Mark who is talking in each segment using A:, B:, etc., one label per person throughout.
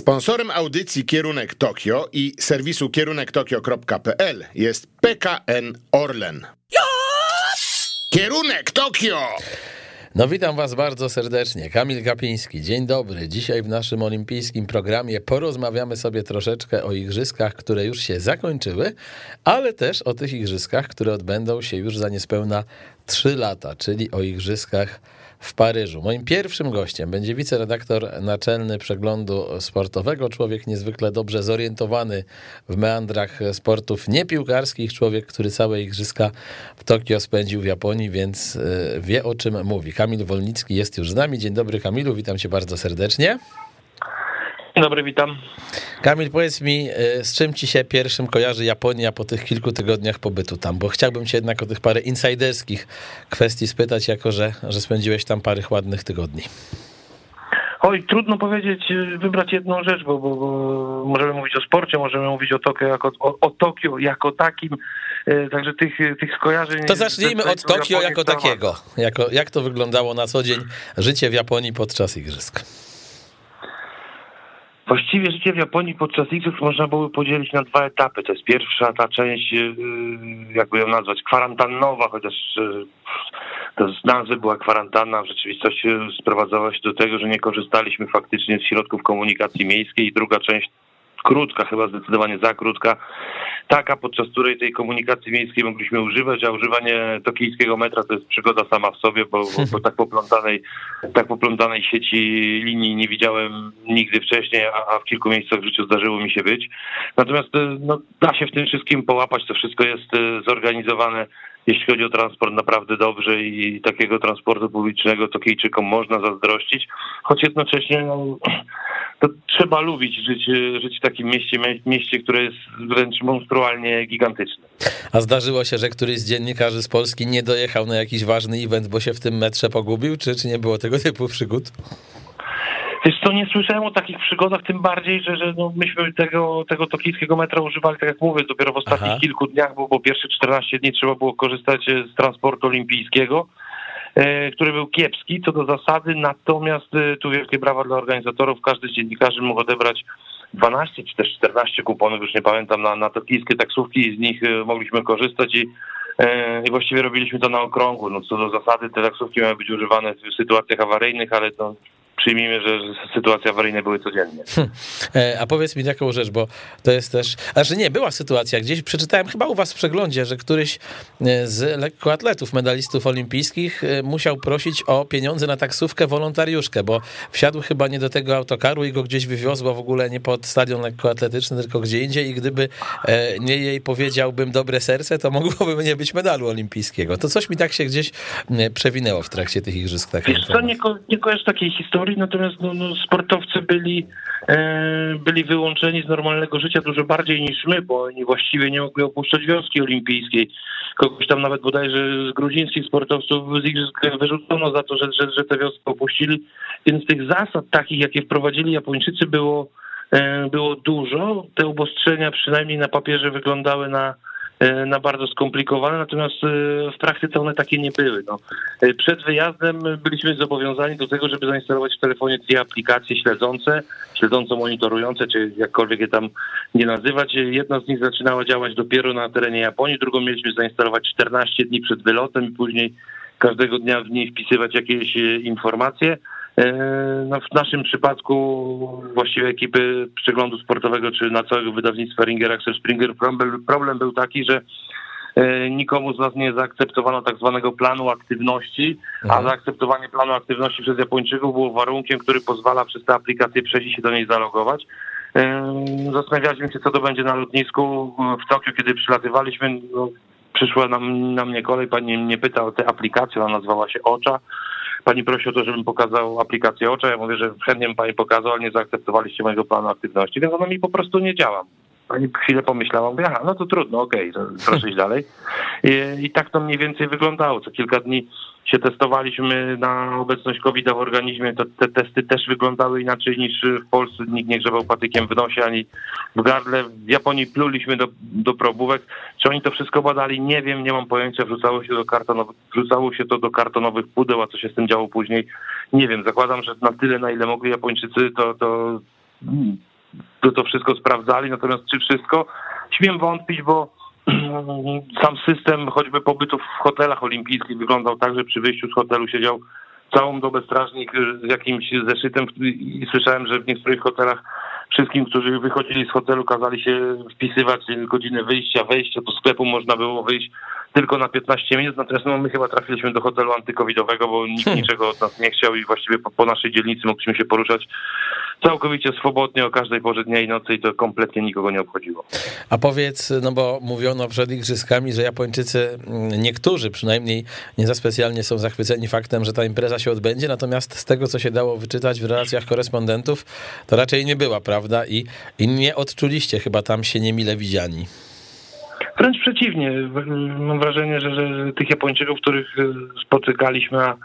A: Sponsorem audycji Kierunek Tokio i serwisu kierunektokio.pl jest PKN Orlen. Kierunek Tokio!
B: No witam was bardzo serdecznie. Kamil Kapiński, dzień dobry. Dzisiaj w naszym olimpijskim programie porozmawiamy sobie troszeczkę o igrzyskach, które już się zakończyły, ale też o tych igrzyskach, które odbędą się już za niespełna 3 lata, czyli o igrzyskach w Paryżu. Moim pierwszym gościem będzie wiceredaktor naczelny przeglądu sportowego, człowiek niezwykle dobrze zorientowany w meandrach sportów niepiłkarskich, człowiek, który całe igrzyska w Tokio spędził w Japonii, więc e, wie o czym mówi. Kamil Wolnicki jest już z nami. Dzień dobry Kamilu, witam cię bardzo serdecznie.
C: Dzień dobry, witam.
B: Kamil, powiedz mi, y, z czym ci się pierwszym kojarzy Japonia po tych kilku tygodniach pobytu tam? Bo chciałbym cię jednak o tych parę insiderskich kwestii spytać, jako że, że spędziłeś tam parę ładnych tygodni.
C: Oj, trudno powiedzieć, y, wybrać jedną rzecz, bo, bo, bo możemy mówić o sporcie, możemy mówić o Tokio jako, o, o Tokio jako takim, y, także tych, tych skojarzeń...
B: To zacznijmy od Tokio jako takiego. Jako, jak to wyglądało na co dzień życie w Japonii podczas igrzysk?
C: Właściwie życie w Japonii podczas igrzysk można było podzielić na dwa etapy. To jest pierwsza ta część, y, jakby ją nazwać, kwarantannowa, chociaż y, to z nazwy była kwarantanna, w rzeczywistości sprowadzała się do tego, że nie korzystaliśmy faktycznie z środków komunikacji miejskiej i druga część krótka, chyba zdecydowanie za krótka, taka, podczas której tej komunikacji miejskiej mogliśmy używać, a używanie tokijskiego metra to jest przygoda sama w sobie, bo, bo, bo tak poplątanej tak poplątanej sieci linii nie widziałem nigdy wcześniej, a, a, w kilku miejscach w życiu zdarzyło mi się być. Natomiast e, no, da się w tym wszystkim połapać, to wszystko jest e, zorganizowane jeśli chodzi o transport, naprawdę dobrze i takiego transportu publicznego Tokijczykom można zazdrościć, choć jednocześnie no, to trzeba lubić żyć, żyć w takim mieście, mieście, które jest wręcz monstrualnie gigantyczne.
B: A zdarzyło się, że któryś z dziennikarzy z Polski nie dojechał na jakiś ważny event, bo się w tym metrze pogubił, czy, czy nie było tego typu przygód?
C: Wiesz co, nie słyszałem o takich przygodach, tym bardziej, że, że no myśmy tego, tego tokijskiego metra używali, tak jak mówię, dopiero w ostatnich Aha. kilku dniach, bo po pierwsze 14 dni trzeba było korzystać z transportu olimpijskiego, e, który był kiepski co do zasady, natomiast e, tu wielkie brawa dla organizatorów, każdy z dziennikarzy mógł odebrać 12 czy też 14 kuponów, już nie pamiętam, na, na tokijskie taksówki i z nich e, mogliśmy korzystać i i właściwie robiliśmy to na okrągło. No co do zasady te taksówki miały być używane w sytuacjach awaryjnych, ale to przyjmijmy, że sytuacje awaryjne były codziennie. Hm.
B: A powiedz mi taką rzecz, bo to jest też, że nie, była sytuacja, gdzieś przeczytałem chyba u was w przeglądzie, że któryś e, z lekkoatletów, medalistów olimpijskich e, musiał prosić o pieniądze na taksówkę wolontariuszkę, bo wsiadł chyba nie do tego autokaru i go gdzieś wywiozło w ogóle nie pod stadion lekkoatletyczny, tylko gdzie indziej i gdyby nie jej powiedziałbym dobre serce, to mogłoby nie być medalu olimpijskiego. To coś mi tak się gdzieś przewinęło w trakcie tych igrzysk.
C: Wiesz co, nie, ko nie kojarz takiej historii, natomiast no, no, sportowcy byli, e, byli wyłączeni z normalnego życia dużo bardziej niż my, bo oni właściwie nie mogli opuszczać wioski olimpijskiej. Kogoś tam nawet bodajże z gruzińskich sportowców z igrzysk wyrzucono za to, że, że, że te wioski opuścili. Więc tych zasad takich, jakie wprowadzili Japończycy było, e, było dużo. Te obostrzenia przynajmniej na papierze wyglądały na na bardzo skomplikowane, natomiast e, w praktyce one takie nie były. No. E, przed wyjazdem byliśmy zobowiązani do tego, żeby zainstalować w telefonie dwie aplikacje śledzące, śledząco-monitorujące, czy jakkolwiek je tam nie nazywać. Jedna z nich zaczynała działać dopiero na terenie Japonii, drugą mieliśmy zainstalować 14 dni przed wylotem i później każdego dnia w niej wpisywać jakieś informacje. E, no w naszym przypadku właściwie ekipy przeglądu sportowego czy na całego wydawnictwa Ringer Axel Springer problem, problem był taki, że e, nikomu z nas nie zaakceptowano tak zwanego planu aktywności, a mhm. zaakceptowanie planu aktywności przez Japończyków było warunkiem, który pozwala przez tę aplikację przejść i się do niej zalogować. E, zastanawialiśmy się, co to będzie na lotnisku w Tokio, kiedy przylatywaliśmy. No, przyszła nam, na mnie kolej, pani mnie pyta o tę aplikację, ona nazywała się OCZA. Pani prosi o to, żebym pokazał aplikację OCZA. Ja mówię, że chętnie bym pani pokazał, ale nie zaakceptowaliście mojego planu aktywności, więc ona mi po prostu nie działa. Pani chwilę pomyślała, mówię, aha, no to trudno, okej, okay, proszę iść dalej. I, I, tak to mniej więcej wyglądało. Co kilka dni się testowaliśmy na obecność covid w organizmie, to te testy też wyglądały inaczej niż w Polsce. Nikt nie grzebał patykiem w nosie ani w gardle. W Japonii pluliśmy do, do probówek. Czy oni to wszystko badali? Nie wiem, nie mam pojęcia. Wrzucało się, do wrzucało się to do kartonowych pudeł, a co się z tym działo później? Nie wiem. Zakładam, że na tyle, na ile mogli Japończycy, to, to to, to wszystko sprawdzali, natomiast czy wszystko? Śmiem wątpić, bo sam system choćby pobytu w hotelach olimpijskich wyglądał tak, że przy wyjściu z hotelu siedział całą dobę strażnik z jakimś zeszytem i słyszałem, że w niektórych hotelach wszystkim, którzy wychodzili z hotelu, kazali się wpisywać godziny wyjścia, wejścia. Do sklepu można było wyjść tylko na 15 minut, natomiast no, my chyba trafiliśmy do hotelu antykowidowego, bo nikt hmm. niczego od nas nie chciał i właściwie po, po, naszej dzielnicy mogliśmy się poruszać całkowicie swobodnie o każdej porze dnia i nocy i to kompletnie nikogo nie obchodziło.
B: A powiedz, no bo mówiono przed igrzyskami, że Japończycy, mm, niektórzy przynajmniej nie za specjalnie są zachwyceni faktem, że ta impreza się odbędzie, natomiast z tego, co się dało wyczytać w relacjach korespondentów, to raczej nie była, prawda? I, i nie odczuliście chyba tam się niemile widziani.
C: Wręcz przeciwnie. Mam wrażenie, że, że tych Japończyków, których e, spotykaliśmy, a,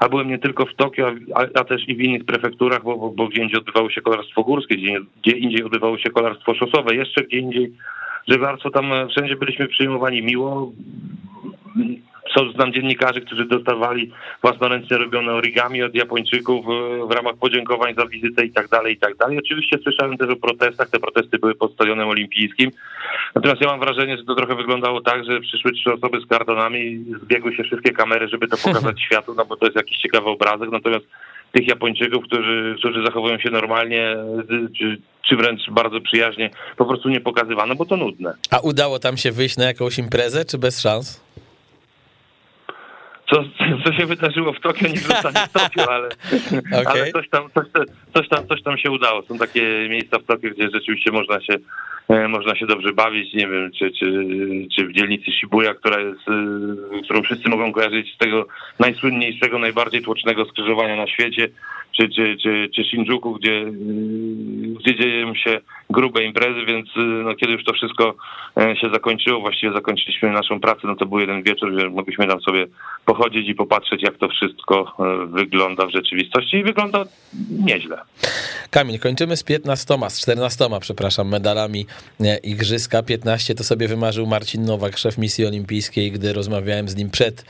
C: a byłem nie tylko w Tokio, a, a też i w innych prefekturach, bo, bo, bo, gdzie indziej odbywało się kolarstwo górskie, gdzie, gdzie indziej odbywało się kolarstwo szosowe, jeszcze gdzie indziej żeglarstwo, tam wszędzie byliśmy przyjmowani miło są, znam dziennikarzy, którzy dostawali własnoręcznie robione origami od Japończyków e, w ramach podziękowań za wizytę i tak dalej, i tak dalej. Oczywiście słyszałem też o protestach, te protesty były pod stadionem olimpijskim. Natomiast ja mam wrażenie, że to trochę wyglądało tak, że przyszły trzy osoby z kartonami, zbiegły się wszystkie kamery, żeby to pokazać światu, no bo to jest jakiś ciekawy obrazek. Natomiast tych Japończyków, którzy, którzy zachowują się normalnie, czy, czy wręcz bardzo przyjaźnie, po prostu nie pokazywano, bo to nudne.
B: A udało tam się wyjść na jakąś imprezę, czy bez szans?
C: Co, co się wydarzyło w Tokio, nie wrzucamy w Tokio, ale, okay. ale coś, tam, coś, coś, tam, coś tam się udało. Są takie miejsca w Tokio, gdzie rzeczywiście można się, e, można się dobrze bawić. Nie wiem, czy, czy, czy w dzielnicy Shibuya, która jest, e, którą wszyscy mogą kojarzyć z tego najsłynniejszego, najbardziej tłocznego skrzyżowania na świecie, czy, czy, czy, czy Shinjuku, gdzie, gdzie dzieją się grube imprezy, więc no, kiedy już to wszystko e, się zakończyło, właściwie zakończyliśmy naszą pracę, no to był jeden wieczór, że mogliśmy tam sobie pochodzić i popatrzeć, jak to wszystko e, wygląda w rzeczywistości i wygląda nieźle.
B: Kamil, kończymy z 15, z 14, przepraszam, medalami e, Igrzyska. 15 to sobie wymarzył Marcin Nowak, szef misji olimpijskiej, gdy rozmawiałem z nim przed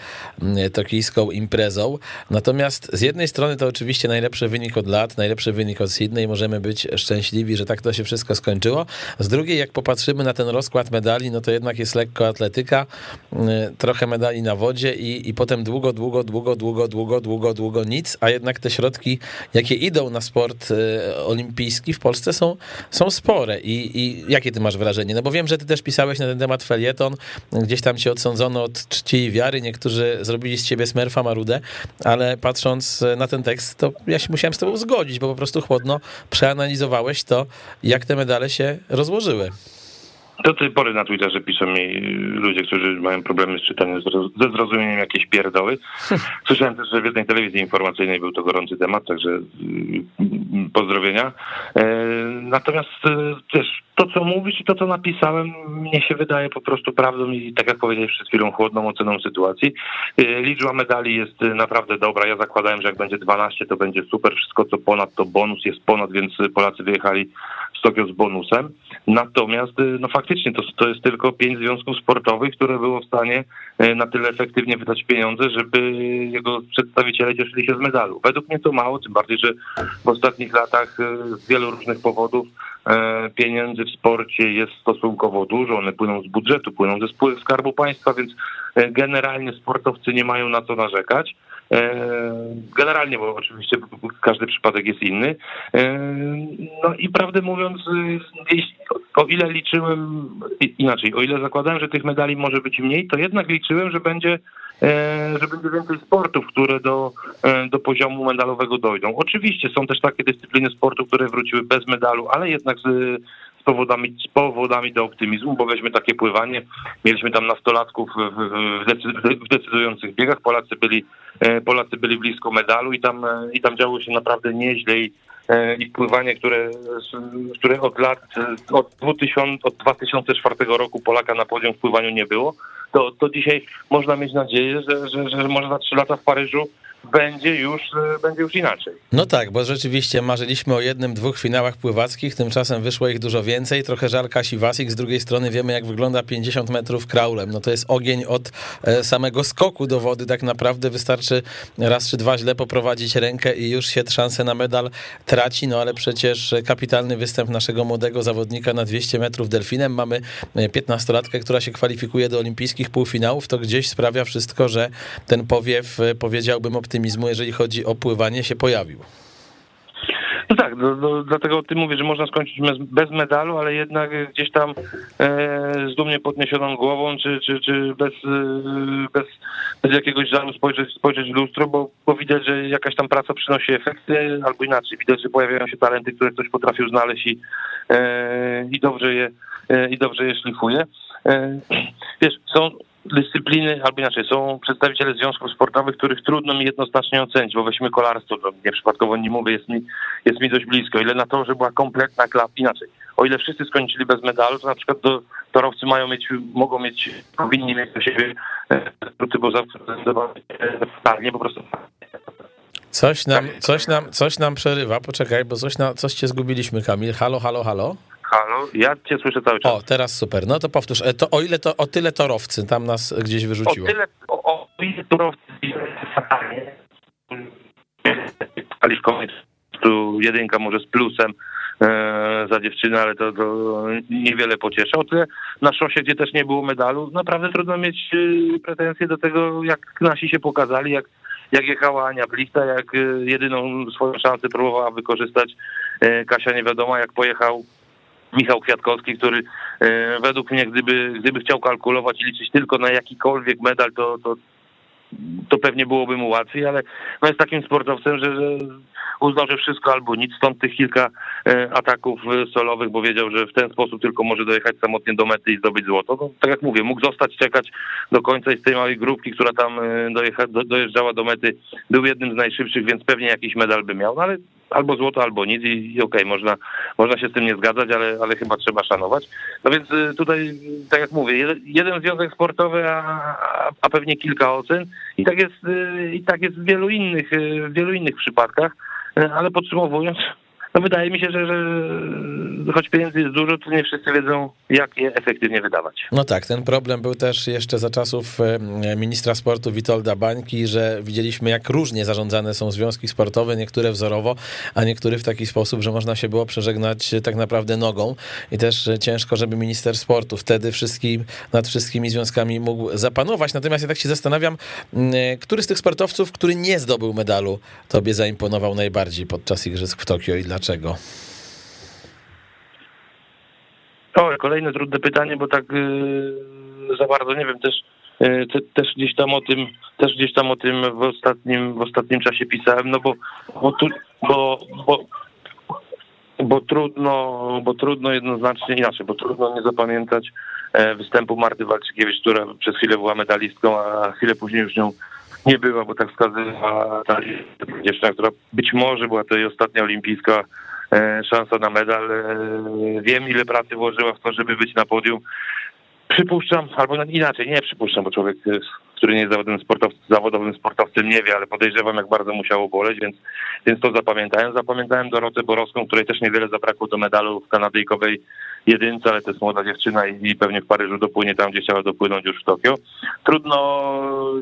B: tokijską imprezą. Natomiast z jednej strony to oczywiście najlepszy wynik od lat, najlepszy wynik od Sydney, możemy być szczęśliwi, że tak to się wszystko skończyło. Z drugiej, jak popatrzymy na ten rozkład medali, no to jednak jest lekko atletyka, trochę medali na wodzie i, i potem długo, długo, długo, długo, długo, długo, długo nic, a jednak te środki, jakie idą na sport olimpijski w Polsce są, są spore. I, I jakie ty masz wrażenie? No bo wiem, że ty też pisałeś na ten temat felieton, gdzieś tam cię odsądzono od czci i wiary, niektórzy zrobili z ciebie smerfa marudę, ale patrząc na ten tekst, to ja się musiałem z tobą zgodzić, bo po prostu chłodno przeanalizowałeś to, jak te medale się rozłożyły.
C: Do tej pory na Twitterze piszą mi ludzie, którzy mają problemy z czytaniem, ze zrozumieniem jakieś pierdoły. Słyszałem też, że w jednej telewizji informacyjnej był to gorący temat, także mm, pozdrowienia. E, natomiast też to, co mówisz i to, co napisałem, mnie się wydaje po prostu prawdą i tak jak powiedziałeś przed chwilą, chłodną oceną sytuacji. E, liczba medali jest naprawdę dobra. Ja zakładałem, że jak będzie 12, to będzie super. Wszystko, co ponad, to bonus jest ponad, więc Polacy wyjechali z Tokio z bonusem. Natomiast no faktycznie to, to jest tylko pięć związków sportowych, które było w stanie na tyle efektywnie wydać pieniądze, żeby jego przedstawiciele cieszyli się z medalu. Według mnie to mało, tym bardziej, że w ostatnich latach z wielu różnych powodów E, pieniędzy w sporcie jest stosunkowo dużo, one płyną z budżetu, płyną ze spółek Skarbu Państwa, więc e, generalnie sportowcy nie mają na co narzekać. E, generalnie, bo oczywiście każdy przypadek jest inny. No i prawdę mówiąc, o ile liczyłem, inaczej, o ile zakładałem, że tych medali może być mniej, to jednak liczyłem, że będzie E, że będzie więcej sportów, które do, e, do poziomu medalowego dojdą. Oczywiście są też takie dyscypliny sportu, które wróciły bez medalu, ale jednak z, z powodami, z powodami do optymizmu, bo weźmy takie pływanie. Mieliśmy tam nastolatków w, decydujących biegach. Polacy byli, e, Polacy byli blisko medalu i tam, i tam działo się naprawdę nieźle i, i pływanie, które, które od lat, od, 2000, od 2004 roku Polaka na podium w pływaniu nie było to, to dzisiaj można mieć nadzieję, że, że, że może za trzy lata w Paryżu będzie już, e, będzie już inaczej.
B: No tak, bo rzeczywiście marzyliśmy o jednym, dwóch finałach pływackich, tymczasem wyszło ich dużo więcej, trochę żal Kasi Wasik, z drugiej strony wiemy jak wygląda 50 metrów kraulem, no to jest ogień od e, samego skoku do wody, tak naprawdę wystarczy raz czy dwa źle poprowadzić rękę i już się szansę na medal traci, no ale przecież kapitalny występ naszego młodego zawodnika na 200 metrów delfinem, mamy 15-latkę, która się kwalifikuje do olimpijskich półfinałów, to gdzieś sprawia wszystko, że ten powiew, e, powiedziałbym optymizmu, jeżeli chodzi o pływanie, się pojawił.
C: No tak, do, do, dlatego o tym mówię, że można skończyć bez, bez medalu, ale jednak gdzieś tam e, z dumnie podniesioną głową, czy, czy, czy bez, e, bez, bez jakiegoś żalu spojrzeć, spojrzeć w lustro, bo, bo widać, że jakaś tam praca przynosi efekty, albo inaczej, widać, że pojawiają się talenty, które ktoś potrafił znaleźć i, e, i dobrze je e, i dobrze je szlifuje. E, wiesz, są dyscypliny, albo inaczej, są przedstawiciele związków sportowych, których trudno mi jednoznacznie ocenić, bo weźmy kolarstwo, to nieprzypadkowo nie mówię, jest mi, jest mi dość blisko. Ile na to, że była kompletna klap, inaczej. O ile wszyscy skończyli bez medalu, to na przykład do, torowcy mają mieć, mogą mieć, powinni mieć do siebie skróty, bo zawsze fatalnie, po prostu
B: Coś nam, coś, nam, coś nam przerywa, poczekaj, bo coś, na, coś cię zgubiliśmy, Kamil. Halo, halo, halo?
C: Halo, ja cię słyszę cały czas.
B: O, teraz super. No to powtórz. E, to o ile to o tyle torowcy tam nas gdzieś wyrzuciło.
C: O tyle, o, o ile torowcy fatalnie. Tu jedynka może z plusem e, za dziewczynę, ale to, to niewiele pocieszy. O tyle na szosie, gdzie też nie było medalu, naprawdę trudno mieć e, pretensje do tego, jak nasi się pokazali, jak jak jechała Ania Blista, jak e, jedyną swoją szansę próbowała wykorzystać Kasia nie wiadomo, jak pojechał Michał Kwiatkowski, który e, według mnie, gdyby, gdyby chciał kalkulować i liczyć tylko na jakikolwiek medal, to, to, to pewnie byłoby mu łatwiej, ale no jest takim sportowcem, że, że uznał, że wszystko albo nic, stąd tych kilka e, ataków e, solowych, bo wiedział, że w ten sposób tylko może dojechać samotnie do mety i zdobyć złoto. No, tak jak mówię, mógł zostać, czekać do końca i z tej małej grupki, która tam dojecha, dojeżdżała do mety, był jednym z najszybszych, więc pewnie jakiś medal by miał, no ale albo złoto, albo nic i, i okej, okay, można, można się z tym nie zgadzać, ale, ale chyba trzeba szanować. No więc tutaj, tak jak mówię, jeden, jeden związek sportowy, a, a, pewnie kilka ocen i tak jest, i tak jest w wielu innych, w wielu innych przypadkach, ale podsumowując, no wydaje mi się, że, że choć pieniędzy jest dużo, to nie wszyscy wiedzą, jak je efektywnie wydawać.
B: No tak, ten problem był też jeszcze za czasów e, ministra sportu Witolda Bańki, że widzieliśmy, jak różnie zarządzane są związki sportowe, niektóre wzorowo, a niektóre w taki sposób, że można się było przeżegnać tak naprawdę nogą i też ciężko, żeby minister sportu wtedy wszystkim, nad wszystkimi związkami mógł zapanować. Natomiast ja tak się zastanawiam, e, który z tych sportowców, który nie zdobył medalu, tobie zaimponował najbardziej podczas Igrzysk w Tokio i dlaczego?
C: O, kolejne trudne pytanie, bo tak yy, za bardzo nie wiem, też, te, też gdzieś tam o tym, też gdzieś tam o tym w ostatnim, w ostatnim czasie pisałem, no bo, bo, tu, bo, bo, bo trudno, bo trudno jednoznacznie inaczej, bo trudno nie zapamiętać e, występu Marty Walczykiewicz, która przez chwilę była medalistką, a chwilę później już nią nie była, bo tak wskazywała ta dziewczyna, która być może była to jej ostatnia olimpijska e, szansa na medal. E, wiem, ile pracy włożyła w to, żeby być na podium. Przypuszczam, albo inaczej, nie przypuszczam, bo człowiek, który nie jest zawodowym zawodowym sportowcem nie wie, ale podejrzewam, jak bardzo musiało boleć, więc, więc to zapamiętałem. Zapamiętałem Dorotę Borowską, której też niewiele zabrakło do medalu w kanadyjkowej jedynce, ale to jest młoda dziewczyna i, pewnie w Paryżu dopłynie tam, gdzie chciała dopłynąć już w Tokio. Trudno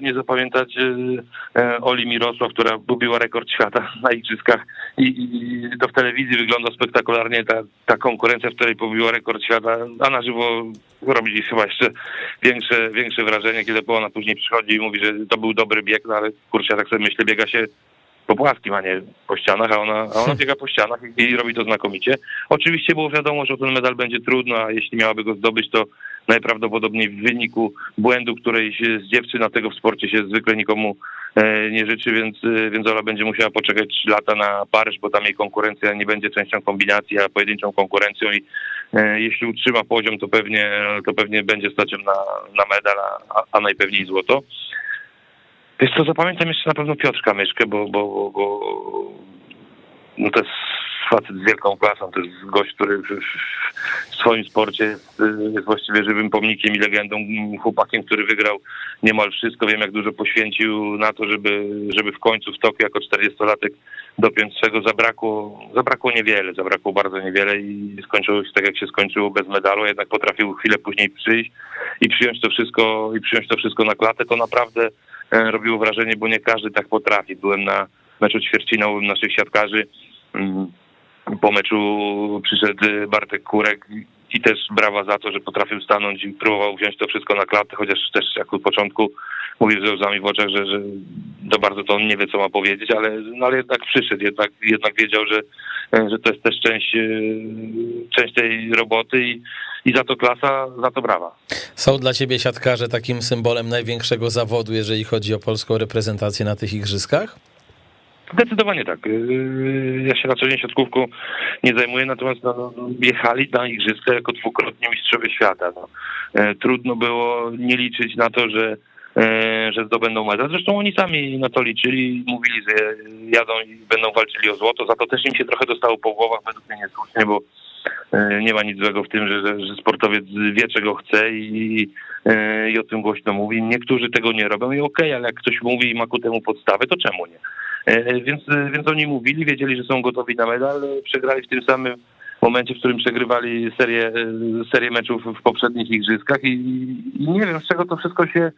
C: nie zapamiętać e, e, Oli Mirosław, która bubiła rekord świata na igrzyskach i, i to w telewizji wygląda spektakularnie ta, ta konkurencja, w której pobiła rekord świata, a na żywo robi chyba jeszcze większe, większe wrażenie, kiedy ona później przychodzi i mówi, że to był dobry bieg, no ale kurczę, tak sobie myślę, biega się po płaskim, a nie po ścianach, a ona, a ona biega po ścianach i, i robi to znakomicie. Oczywiście było wiadomo, że ten medal będzie trudno, a jeśli miałaby go zdobyć, to najprawdopodobniej w wyniku błędu którejś z dziewczyn, na tego w sporcie się zwykle nikomu e, nie życzy, więc, e, więc Ola będzie musiała poczekać 3 lata na Paryż, bo tam jej konkurencja nie będzie częścią kombinacji, a pojedynczą konkurencją i e, jeśli utrzyma poziom, to pewnie, to pewnie będzie stać na, na medal, a, a najpewniej złoto. Wiesz co, zapamiętam jeszcze na pewno Piotrka Myszkę, bo, bo, bo, bo no to jest facet z wielką klasą, to jest gość, który w swoim sporcie jest, właściwie żywym pomnikiem i legendą, chłopakiem, który wygrał niemal wszystko. Wiem, jak dużo poświęcił na to, żeby, żeby w końcu w Tokio jako 40-latek dopiąć czego zabrakło, zabrakło niewiele, zabrakło bardzo niewiele i skończyło się tak, jak się skończyło bez medalu, jednak potrafił chwilę później przyjść i przyjąć to wszystko i przyjąć to wszystko na klatę, to naprawdę e, robiło wrażenie, bo nie każdy tak potrafi. Byłem na meczu ćwierćfinałowym naszych siatkarzy. Po meczu przyszedł Bartek Kurek i też brawa za to, że potrafił stanąć i próbował wziąć to wszystko na klatę, chociaż też jak od początku mówił ze łzami w oczach, że, że to bardzo to on nie wie, co ma powiedzieć, ale, no, ale jednak przyszedł, jednak, jednak wiedział, że, że to jest też część, e, część tej roboty i, i za to klasa, za to brawa.
B: Są dla ciebie siatkarze takim symbolem największego zawodu, jeżeli chodzi o polską reprezentację na tych igrzyskach?
C: Zdecydowanie tak. Yy, ja się na co dzień siatkówką nie zajmuję, natomiast no, jechali na igrzyska jako dwukrotni mistrzowie świata. No. E, trudno było nie liczyć na to, że, e, że zdobędą medal. Zresztą oni sami na to liczyli, mówili, że jadą i będą walczyli o złoto. Za to też im się trochę dostało po głowach, według mnie niesłusznie, bo e, nie ma nic złego w tym, że, że, że sportowiec wie, czego chce i, i o tym głośno mówi. Niektórzy tego nie robią i okej, okay, ale jak ktoś mówi i ma ku temu podstawy, to czemu nie? E, więc, więc oni mówili, wiedzieli, że są gotowi na medal, przegrali w tym samym momencie, w którym przegrywali serię, e, serię meczów w poprzednich igrzyskach i, i nie wiem, z czego to wszystko się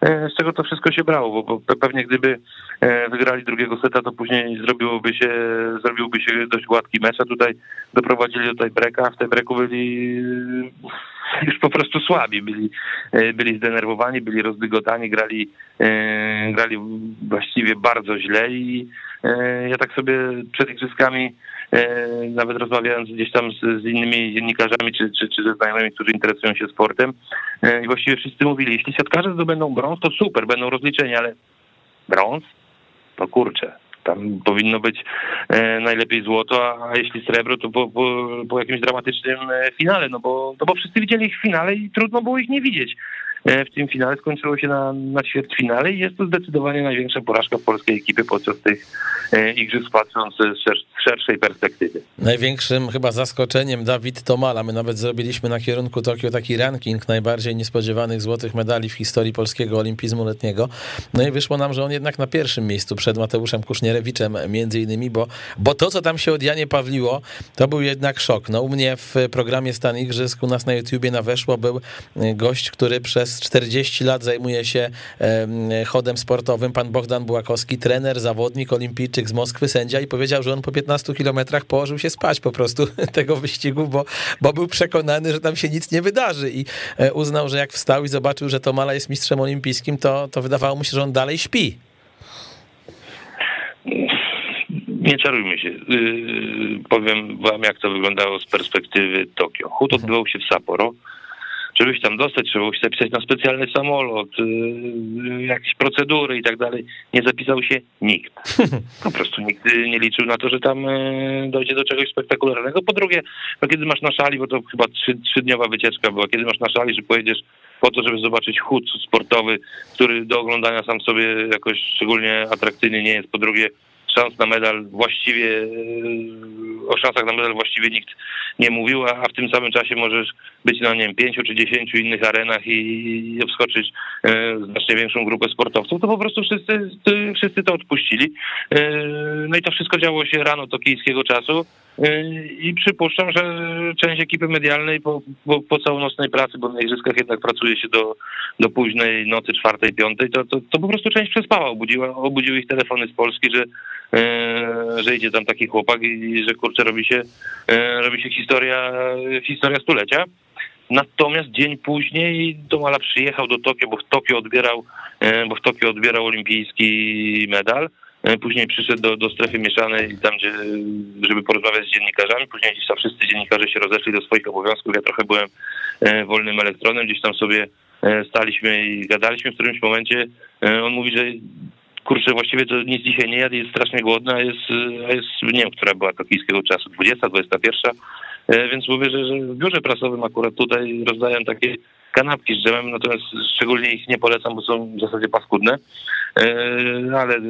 C: e, z czego to wszystko się brało, bo, pewnie gdyby wygrali drugiego seta, to później zrobiłoby się, zrobiłby się dość gładki mecz, a tutaj doprowadzili do tej breka, w tej breku byli już po prostu słabi, byli, e, byli zdenerwowani, byli rozdygotani, grali, e, grali właściwie bardzo źle i e, ja tak sobie przed igrzyskami nawet rozmawiając gdzieś tam z, z innymi dziennikarzami czy, czy, czy ze znajomymi, którzy interesują się sportem i właściwie wszyscy mówili, jeśli siatkarze zdobędą brąz, to super, będą rozliczeni, ale brąz? To kurczę, tam powinno być e, najlepiej złoto, a jeśli srebro, to po, po, po jakimś dramatycznym e, finale, no bo, no bo wszyscy widzieli ich w finale i trudno było ich nie widzieć. E, w tym finale skończyło się na, na ćwierćfinale i jest to zdecydowanie największa porażka polskiej ekipy podczas tych igrzysk patrząc z szerszej perspektywy.
B: Największym chyba zaskoczeniem Dawid Tomala. My nawet zrobiliśmy na kierunku Tokio taki ranking najbardziej niespodziewanych złotych medali w historii polskiego olimpizmu letniego. No i wyszło nam, że on jednak na pierwszym miejscu przed Mateuszem Kusznierewiciem między innymi, bo, bo to, co tam się od Janie Pawliło, to był jednak szok. No u mnie w programie Stan Igrzysk u nas na YouTubie na weszło był gość, który przez 40 lat zajmuje się chodem sportowym, pan Bogdan Bułakowski, trener, zawodnik, olimpijczyk z Moskwy, sędzia i powiedział, że on po 15 kilometrach położył się spać po prostu tego wyścigu, bo, bo był przekonany, że tam się nic nie wydarzy i e, uznał, że jak wstał i zobaczył, że Tomala jest mistrzem olimpijskim, to, to wydawało mu się, że on dalej śpi.
C: Nie czarujmy się. Yy, powiem wam, jak to wyglądało z perspektywy Tokio. Chód mhm. odbywał się w Sapporo żebyś tam dostać, trzeba było się zapisać na specjalny samolot, yy, jakieś procedury i tak dalej. Nie zapisał się nikt. Po prostu nikt nie liczył na to, że tam dojdzie do czegoś spektakularnego. Po drugie, no kiedy masz na szali, bo to chyba trzy, trzydniowa wycieczka była, kiedy masz na szali, że pojedziesz po to, żeby zobaczyć chód sportowy, który do oglądania sam sobie jakoś szczególnie atrakcyjny nie jest. Po drugie, szans na medal właściwie, e, o szansach na medal właściwie nikt nie mówił, a w tym samym czasie możesz być na, nie wiem, pięciu czy dziesięciu innych arenach i, obskoczyć e, znacznie większą grupę sportowców, to po prostu wszyscy, wszyscy to odpuścili. E, no i to wszystko działo się rano tokijskiego czasu. I przypuszczam, że część ekipy medialnej po, po, po całonocnej pracy, bo na igrzyskach jednak pracuje się do, do późnej nocy, czwartej, piątej, to, to, to po prostu część przespała. Obudziła, obudziły ich telefony z Polski, że, e, że idzie tam taki chłopak i że kurczę robi się, e, robi się historia, historia stulecia. Natomiast dzień później Domala przyjechał do Tokio, bo w Tokio odbierał, bo w Tokio odbierał olimpijski medal. E, później przyszedł do, do strefy mieszanej, tam gdzie, żeby porozmawiać z dziennikarzami. Później gdzieś tam wszyscy dziennikarze się rozeszli do swoich obowiązków. Ja trochę byłem e, wolnym elektronem, gdzieś tam sobie e, staliśmy i gadaliśmy w którymś momencie. On mówi, że kurczę, właściwie to nic dzisiaj nie jadł, jest strasznie głodny, a jest, a jest nie wiem, która była tokijskiego czasu, 20, 21. Więc mówię, że, że w biurze prasowym akurat tutaj rozdają takie kanapki z dżemem, natomiast szczególnie ich nie polecam, bo są w zasadzie paskudne. E, ale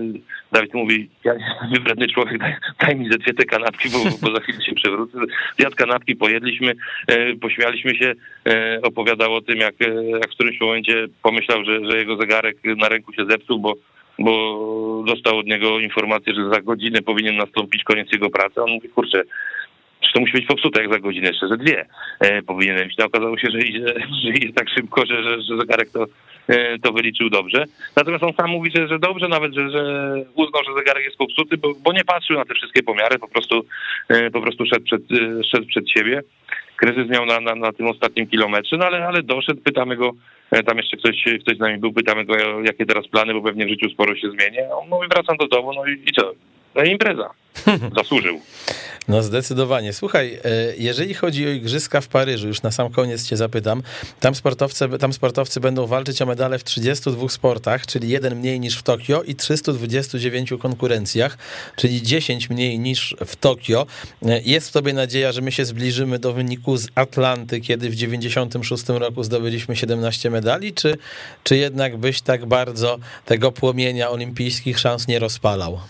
C: Dawid mówi, ja jestem wybredny człowiek, daj, daj mi ze dwie te kanapki, bo, bo za chwilę się przewrócę. Zjadł kanapki, pojedliśmy, e, pośmialiśmy się, e, opowiadał o tym, jak, jak w którymś momencie pomyślał, że, że jego zegarek na ręku się zepsuł, bo bo dostał od niego informację, że za godzinę powinien nastąpić koniec jego pracy. On mówi, kurczę, czy to musi być popsute jak za godzinę, jeszcze ze dwie e, powinienem iść. No, okazało się, że idzie, że idzie tak szybko, że, że, że zegarek to, e, to wyliczył dobrze. Natomiast on sam mówi, że, że dobrze nawet, że, że uznał, że zegarek jest popsuty, bo, bo nie patrzył na te wszystkie pomiary, po prostu, e, po prostu szedł przed, e, szedł przed siebie. Kryzys miał na, na, na tym ostatnim kilometrze, no ale, ale doszedł, pytamy go, e, tam jeszcze ktoś, ktoś z nami był, pytamy go, jakie teraz plany, bo pewnie w życiu sporo się zmieni. A on mówi, wracam do domu, no i, i co? No i impreza. Zasłużył.
B: No zdecydowanie. Słuchaj, e, jeżeli chodzi o igrzyska w Paryżu, już na sam koniec cię zapytam, tam sportowcy, tam sportowcy będą walczyć o medale w 32 sportach, czyli jeden mniej niż w Tokio i 329 konkurencjach, czyli 10 mniej niż w Tokio. E, jest w tobie nadzieja, że my się zbliżymy do wyniku z Atlanty, kiedy w 96 roku zdobyliśmy 17 medali, czy, czy jednak byś tak bardzo tego płomienia olimpijskich szans nie rozpalał?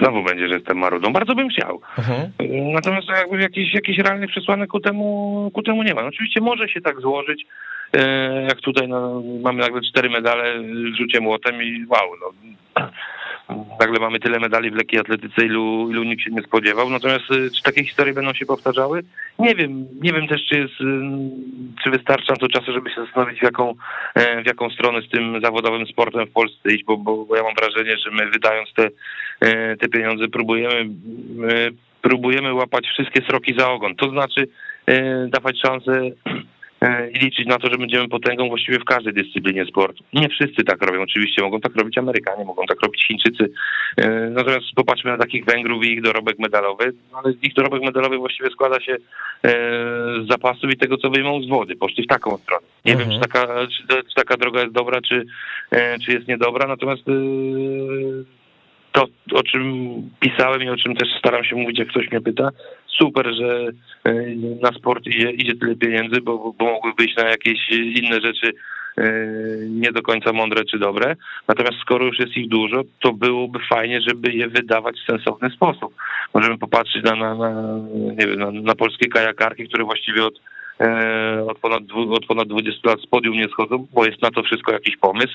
C: Znowu będzie, że jestem marudą. Bardzo bym chciał. Mhm. Natomiast jakby jakichś, jakichś realnych przesłanek ku temu, ku temu nie ma. No oczywiście może się tak złożyć, e, jak tutaj no, mamy nagle cztery medale w rzucie młotem i wow, no, nagle mamy tyle medali w lekkiej atletyce, ilu, ilu nikt się nie spodziewał. Natomiast y, czy takie historie będą się powtarzały? Nie wiem. Nie wiem też, czy jest, y, czy wystarcza to czasu, żeby się zastanowić, w jaką, e, w jaką stronę z tym zawodowym sportem w Polsce iść, bo, bo, bo ja mam wrażenie, że my wydając te, e, te pieniądze próbujemy, próbujemy łapać wszystkie sroki za ogon. To znaczy e, dawać szansę E, i liczyć na to, że będziemy potęgą właściwie w każdej dyscyplinie sportu. Nie wszyscy tak robią, oczywiście mogą tak robić Amerykanie, mogą tak robić Chińczycy. E, natomiast popatrzmy na takich Węgrów i ich dorobek medalowy, ale ich dorobek medalowy właściwie składa się e, z zapasów i tego, co wyjmą z wody. Poszli w taką stronę. Nie mhm. wiem, czy taka, czy, czy, taka droga jest dobra, czy, czy jest niedobra, natomiast to, o czym pisałem i o czym też staram się mówić, jak ktoś mnie pyta, super, że e, na sport idzie, idzie tyle pieniędzy, bo, bo mogły wyjść na jakieś inne rzeczy e, nie do końca mądre czy dobre. Natomiast skoro już jest ich dużo, to byłoby fajnie, żeby je wydawać w sensowny sposób. Możemy popatrzeć na, na, na nie wiem, na, na polskie kajakarki, które właściwie od od ponad, od ponad 20 lat z podium nie schodzą, bo jest na to wszystko jakiś pomysł.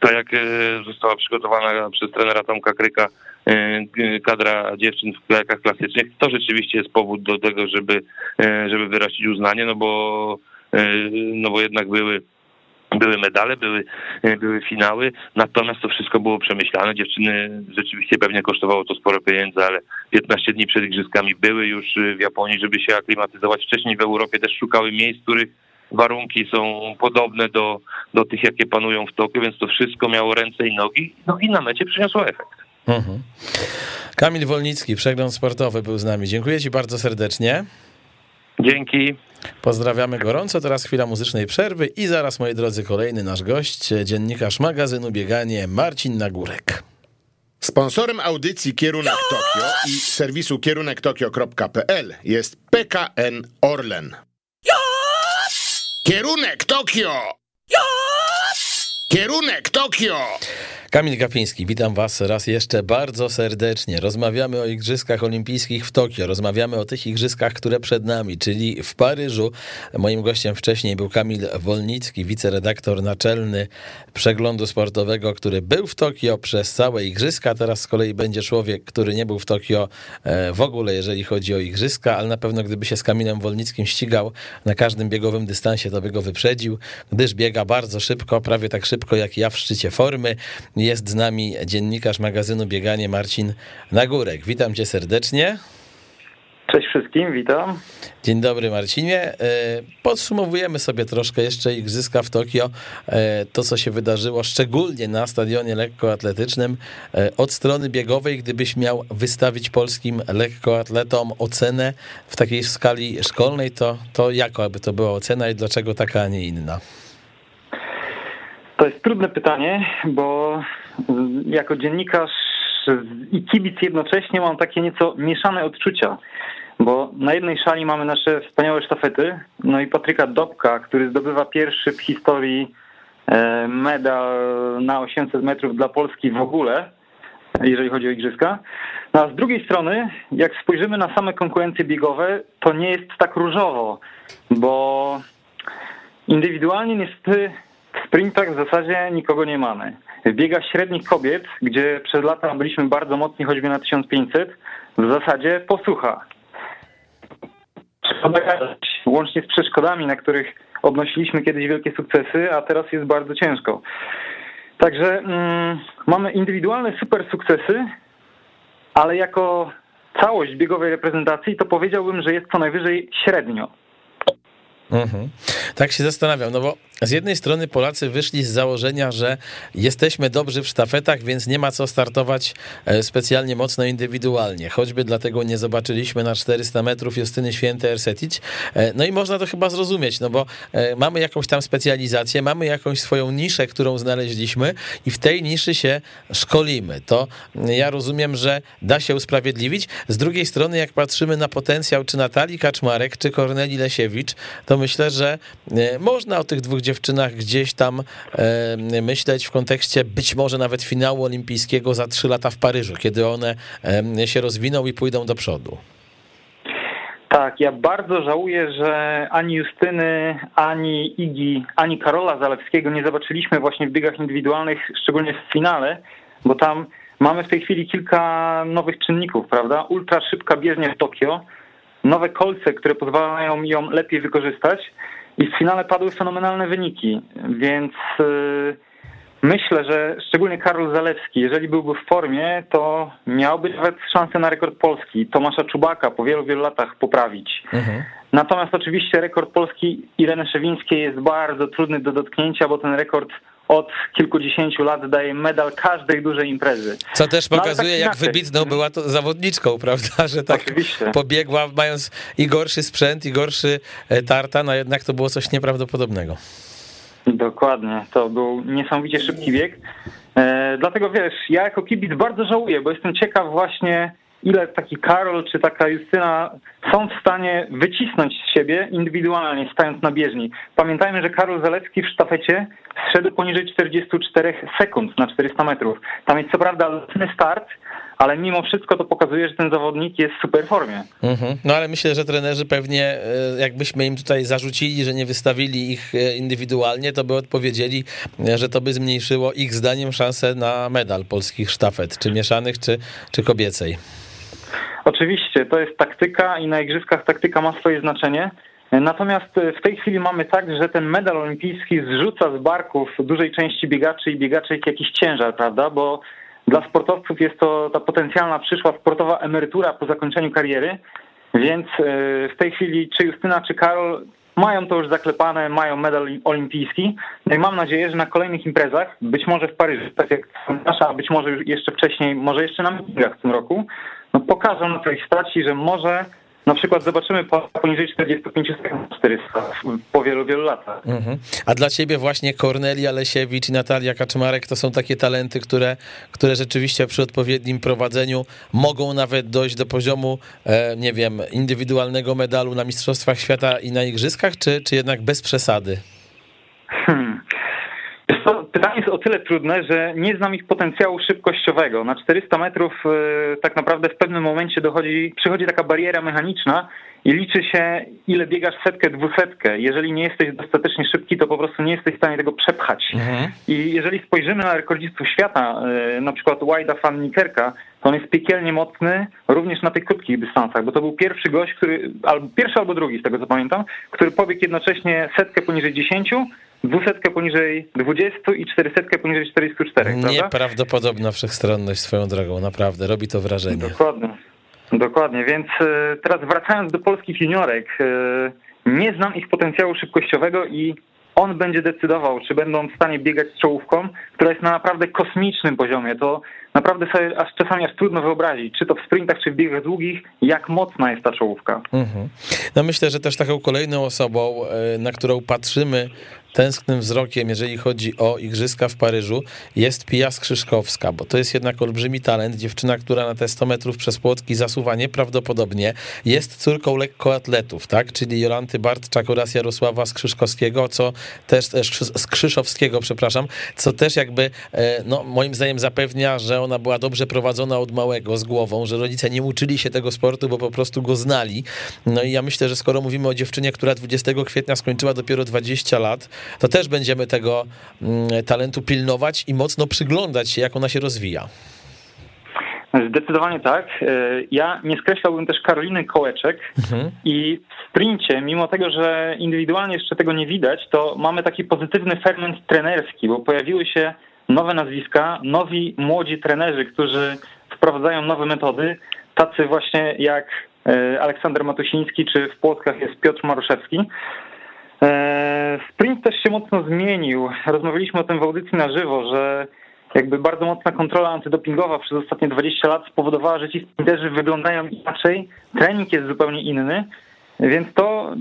C: Tak jak e, została przygotowana przez trenera Tomka Kryka e, kadra dziewczyn w kajakach klasycznych, to rzeczywiście jest powód do tego, żeby, żeby wyrazić uznanie, no bo, no bo jednak były były medale, były, były finały, natomiast to wszystko było przemyślane. Dziewczyny rzeczywiście pewnie kosztowało to sporo pieniędzy, ale 15 dni przed igrzyskami były już w Japonii, żeby się aklimatyzować. Wcześniej w Europie też szukały miejsc, których warunki są podobne do, do tych, jakie panują w Tokio, więc to wszystko miało ręce i nogi, no i na mecie przyniosło efekt. Mhm.
B: Kamil Wolnicki, przegląd sportowy był z nami. Dziękuję Ci bardzo serdecznie.
C: Dzięki.
B: Pozdrawiamy gorąco. Teraz chwila muzycznej przerwy i zaraz, moi drodzy, kolejny nasz gość, dziennikarz magazynu Bieganie Marcin Nagórek.
A: Sponsorem audycji Kierunek Tokio i serwisu kierunektokio.pl jest PKN Orlen. Kierunek Tokio! Kierunek Tokio!
B: Kamil Gapiński, witam Was raz jeszcze bardzo serdecznie. Rozmawiamy o Igrzyskach Olimpijskich w Tokio, rozmawiamy o tych Igrzyskach, które przed nami, czyli w Paryżu. Moim gościem wcześniej był Kamil Wolnicki, wiceredaktor naczelny przeglądu sportowego, który był w Tokio przez całe Igrzyska. Teraz z kolei będzie człowiek, który nie był w Tokio e, w ogóle, jeżeli chodzi o Igrzyska, ale na pewno gdyby się z Kamilem Wolnickim ścigał na każdym biegowym dystansie, to by go wyprzedził, gdyż biega bardzo szybko, prawie tak szybko jak ja w szczycie formy. Jest z nami dziennikarz magazynu Bieganie Marcin Nagórek. Witam cię serdecznie.
D: Cześć wszystkim, witam.
B: Dzień dobry Marcinie. E, podsumowujemy sobie troszkę jeszcze Igrzyska w Tokio, e, to co się wydarzyło, szczególnie na stadionie lekkoatletycznym. E, od strony biegowej, gdybyś miał wystawić polskim lekkoatletom ocenę w takiej skali szkolnej, to, to jaka by to była ocena i dlaczego taka, a nie inna?
D: To jest trudne pytanie, bo jako dziennikarz i kibic jednocześnie mam takie nieco mieszane odczucia, bo na jednej szali mamy nasze wspaniałe sztafety, no i Patryka Dobka, który zdobywa pierwszy w historii e, medal na 800 metrów dla Polski w ogóle, jeżeli chodzi o igrzyska. No a z drugiej strony, jak spojrzymy na same konkurencje biegowe, to nie jest tak różowo, bo indywidualnie niestety w sprintach w zasadzie nikogo nie mamy. W biegach średnich kobiet, gdzie przez lata byliśmy bardzo mocni, choćby na 1500, w zasadzie posłucha. Łącznie z przeszkodami, na których odnosiliśmy kiedyś wielkie sukcesy, a teraz jest bardzo ciężko. Także mm, mamy indywidualne super sukcesy, ale jako całość biegowej reprezentacji to powiedziałbym, że jest co najwyżej średnio.
B: Mhm. Tak się zastanawiam, no bo z jednej strony Polacy wyszli z założenia, że jesteśmy dobrzy w sztafetach, więc nie ma co startować e, specjalnie mocno indywidualnie. Choćby dlatego nie zobaczyliśmy na 400 metrów Justyny Święte Ersetic. E, no i można to chyba zrozumieć, no bo e, mamy jakąś tam specjalizację, mamy jakąś swoją niszę, którą znaleźliśmy i w tej niszy się szkolimy. To ja rozumiem, że da się usprawiedliwić. Z drugiej strony, jak patrzymy na potencjał czy Natalii Kaczmarek, czy Korneli Lesiewicz, to myślę, że można o tych dwóch dziewczynach gdzieś tam e, myśleć w kontekście być może nawet finału olimpijskiego za trzy lata w Paryżu, kiedy one e, się rozwiną i pójdą do przodu.
D: Tak, ja bardzo żałuję, że ani Justyny, ani Igi, ani Karola Zalewskiego nie zobaczyliśmy właśnie w biegach indywidualnych, szczególnie w finale, bo tam mamy w tej chwili kilka nowych czynników, prawda? Ultra szybka bieżnia w Tokio, nowe kolce, które pozwalają ją lepiej wykorzystać i w finale padły fenomenalne wyniki, więc y, myślę, że szczególnie Karol Zalewski, jeżeli byłby w formie, to miałby nawet szansę na rekord polski. Tomasza Czubaka po wielu, wielu latach poprawić. Mhm. Natomiast oczywiście rekord polski Ireny Szewińskiej jest bardzo trudny do dotknięcia, bo ten rekord od kilkudziesięciu lat daje medal każdej dużej imprezy.
B: Co też no, pokazuje, no, tak jak wybitną była to zawodniczką, prawda, że tak Oczywiście. pobiegła, mając i gorszy sprzęt, i gorszy e, tartan, a jednak to było coś nieprawdopodobnego.
D: Dokładnie, to był niesamowicie szybki bieg. E, dlatego wiesz, ja jako kibic bardzo żałuję, bo jestem ciekaw właśnie ile taki Karol czy taka Justyna są w stanie wycisnąć z siebie indywidualnie, stając na bieżni. Pamiętajmy, że Karol Zalewski w sztafecie zszedł poniżej 44 sekund na 400 metrów. Tam jest co prawda lotny start, ale mimo wszystko to pokazuje, że ten zawodnik jest w super formie.
B: Mhm. No ale myślę, że trenerzy pewnie, e, jakbyśmy im tutaj zarzucili, że nie wystawili ich e, indywidualnie, to by odpowiedzieli, e, że to by zmniejszyło ich zdaniem szansę na medal polskich sztafet, czy mieszanych, czy, czy kobiecej.
D: Oczywiście, to jest taktyka i na igrzyskach taktyka ma swoje znaczenie. Natomiast w tej chwili mamy tak, że ten medal olimpijski zrzuca z barków dużej części biegaczy i biegaczek jakiś ciężar, prawda? Bo dla sportowców jest to ta potencjalna przyszła sportowa emerytura po zakończeniu kariery, więc e, w tej chwili czy Justyna, czy Karol mają to już zaklepane, mają medal olimpijski. No i mam nadzieję, że na kolejnych imprezach, być może w Paryżu, tak jak nasza, a być może jeszcze wcześniej, może jeszcze na meetingach w tym roku, no pokażą na tej stacji, że może na przykład zobaczymy poniżej 45 sekund 400 po wielu, wielu latach. Mhm.
B: A dla ciebie właśnie Kornelia Lesiewicz i Natalia Kaczmarek to są takie talenty, które, które rzeczywiście przy odpowiednim prowadzeniu mogą nawet dojść do poziomu, e, nie wiem, indywidualnego medalu na Mistrzostwach Świata i na Igrzyskach, czy, czy jednak bez przesady?
D: Hmm. Pytanie jest o tyle trudne, że nie znam ich potencjału szybkościowego. Na 400 metrów e, tak naprawdę w pewnym momencie dochodzi, przychodzi taka bariera mechaniczna i liczy się, ile biegasz setkę, dwusetkę. Jeżeli nie jesteś dostatecznie szybki, to po prostu nie jesteś w stanie tego przepchać. Mhm. I jeżeli spojrzymy na rekordzistów świata, e, na przykład Wajda van Nikerka, to on jest piekielnie mocny również na tych krótkich dystansach, bo to był pierwszy gość, który, albo pierwszy albo drugi z tego co pamiętam, który pobiegł jednocześnie setkę poniżej 10, dwusetkę poniżej 20 i czterysetkę poniżej 44.
B: Nieprawdopodobna wszechstronność swoją drogą, naprawdę, robi to wrażenie.
D: Dokładnie. Dokładnie, więc e, teraz wracając do polskich juniorek, e, nie znam ich potencjału szybkościowego i on będzie decydował, czy będą w stanie biegać z czołówką, która jest na naprawdę kosmicznym poziomie. To naprawdę sobie aż czasami aż trudno wyobrazić, czy to w sprintach, czy w biegach długich, jak mocna jest ta czołówka. Mhm.
B: No myślę, że też taką kolejną osobą, e, na którą patrzymy tęsknym wzrokiem, jeżeli chodzi o igrzyska w Paryżu, jest Pia Skrzyszkowska, bo to jest jednak olbrzymi talent, dziewczyna, która na te 100 metrów przez płotki zasuwa nieprawdopodobnie, jest córką lekkoatletów, tak, czyli Jolanty Bartczak oraz Jarosława Skrzyszkowskiego, co też, Skrzyszowskiego, przepraszam, co też jakby, e, no moim zdaniem zapewnia, że ona była dobrze prowadzona od małego, z głową, że rodzice nie uczyli się tego sportu, bo po prostu go znali. No i ja myślę, że skoro mówimy o dziewczynie, która 20 kwietnia skończyła dopiero 20 lat, to też będziemy tego mm, talentu pilnować i mocno przyglądać się, jak ona się rozwija.
D: Zdecydowanie tak. E, ja nie skreślałbym też Karoliny Kołeczek mhm. i w sprincie, mimo tego, że indywidualnie jeszcze tego nie widać, to mamy taki pozytywny ferment trenerski, bo pojawiły się nowe nazwiska, nowi młodzi trenerzy, którzy wprowadzają nowe metody, tacy właśnie jak e, Aleksander Matusiński, czy w Płotkach jest Piotr Maruszewski. E, sprint też się mocno zmienił. Rozmawialiśmy o tym w audycji na żywo, że jakby bardzo mocna kontrola antydopingowa przez ostatnie 20 lat spowodowała, że ci sprinterzy wyglądają inaczej, trening jest zupełnie inny, więc to,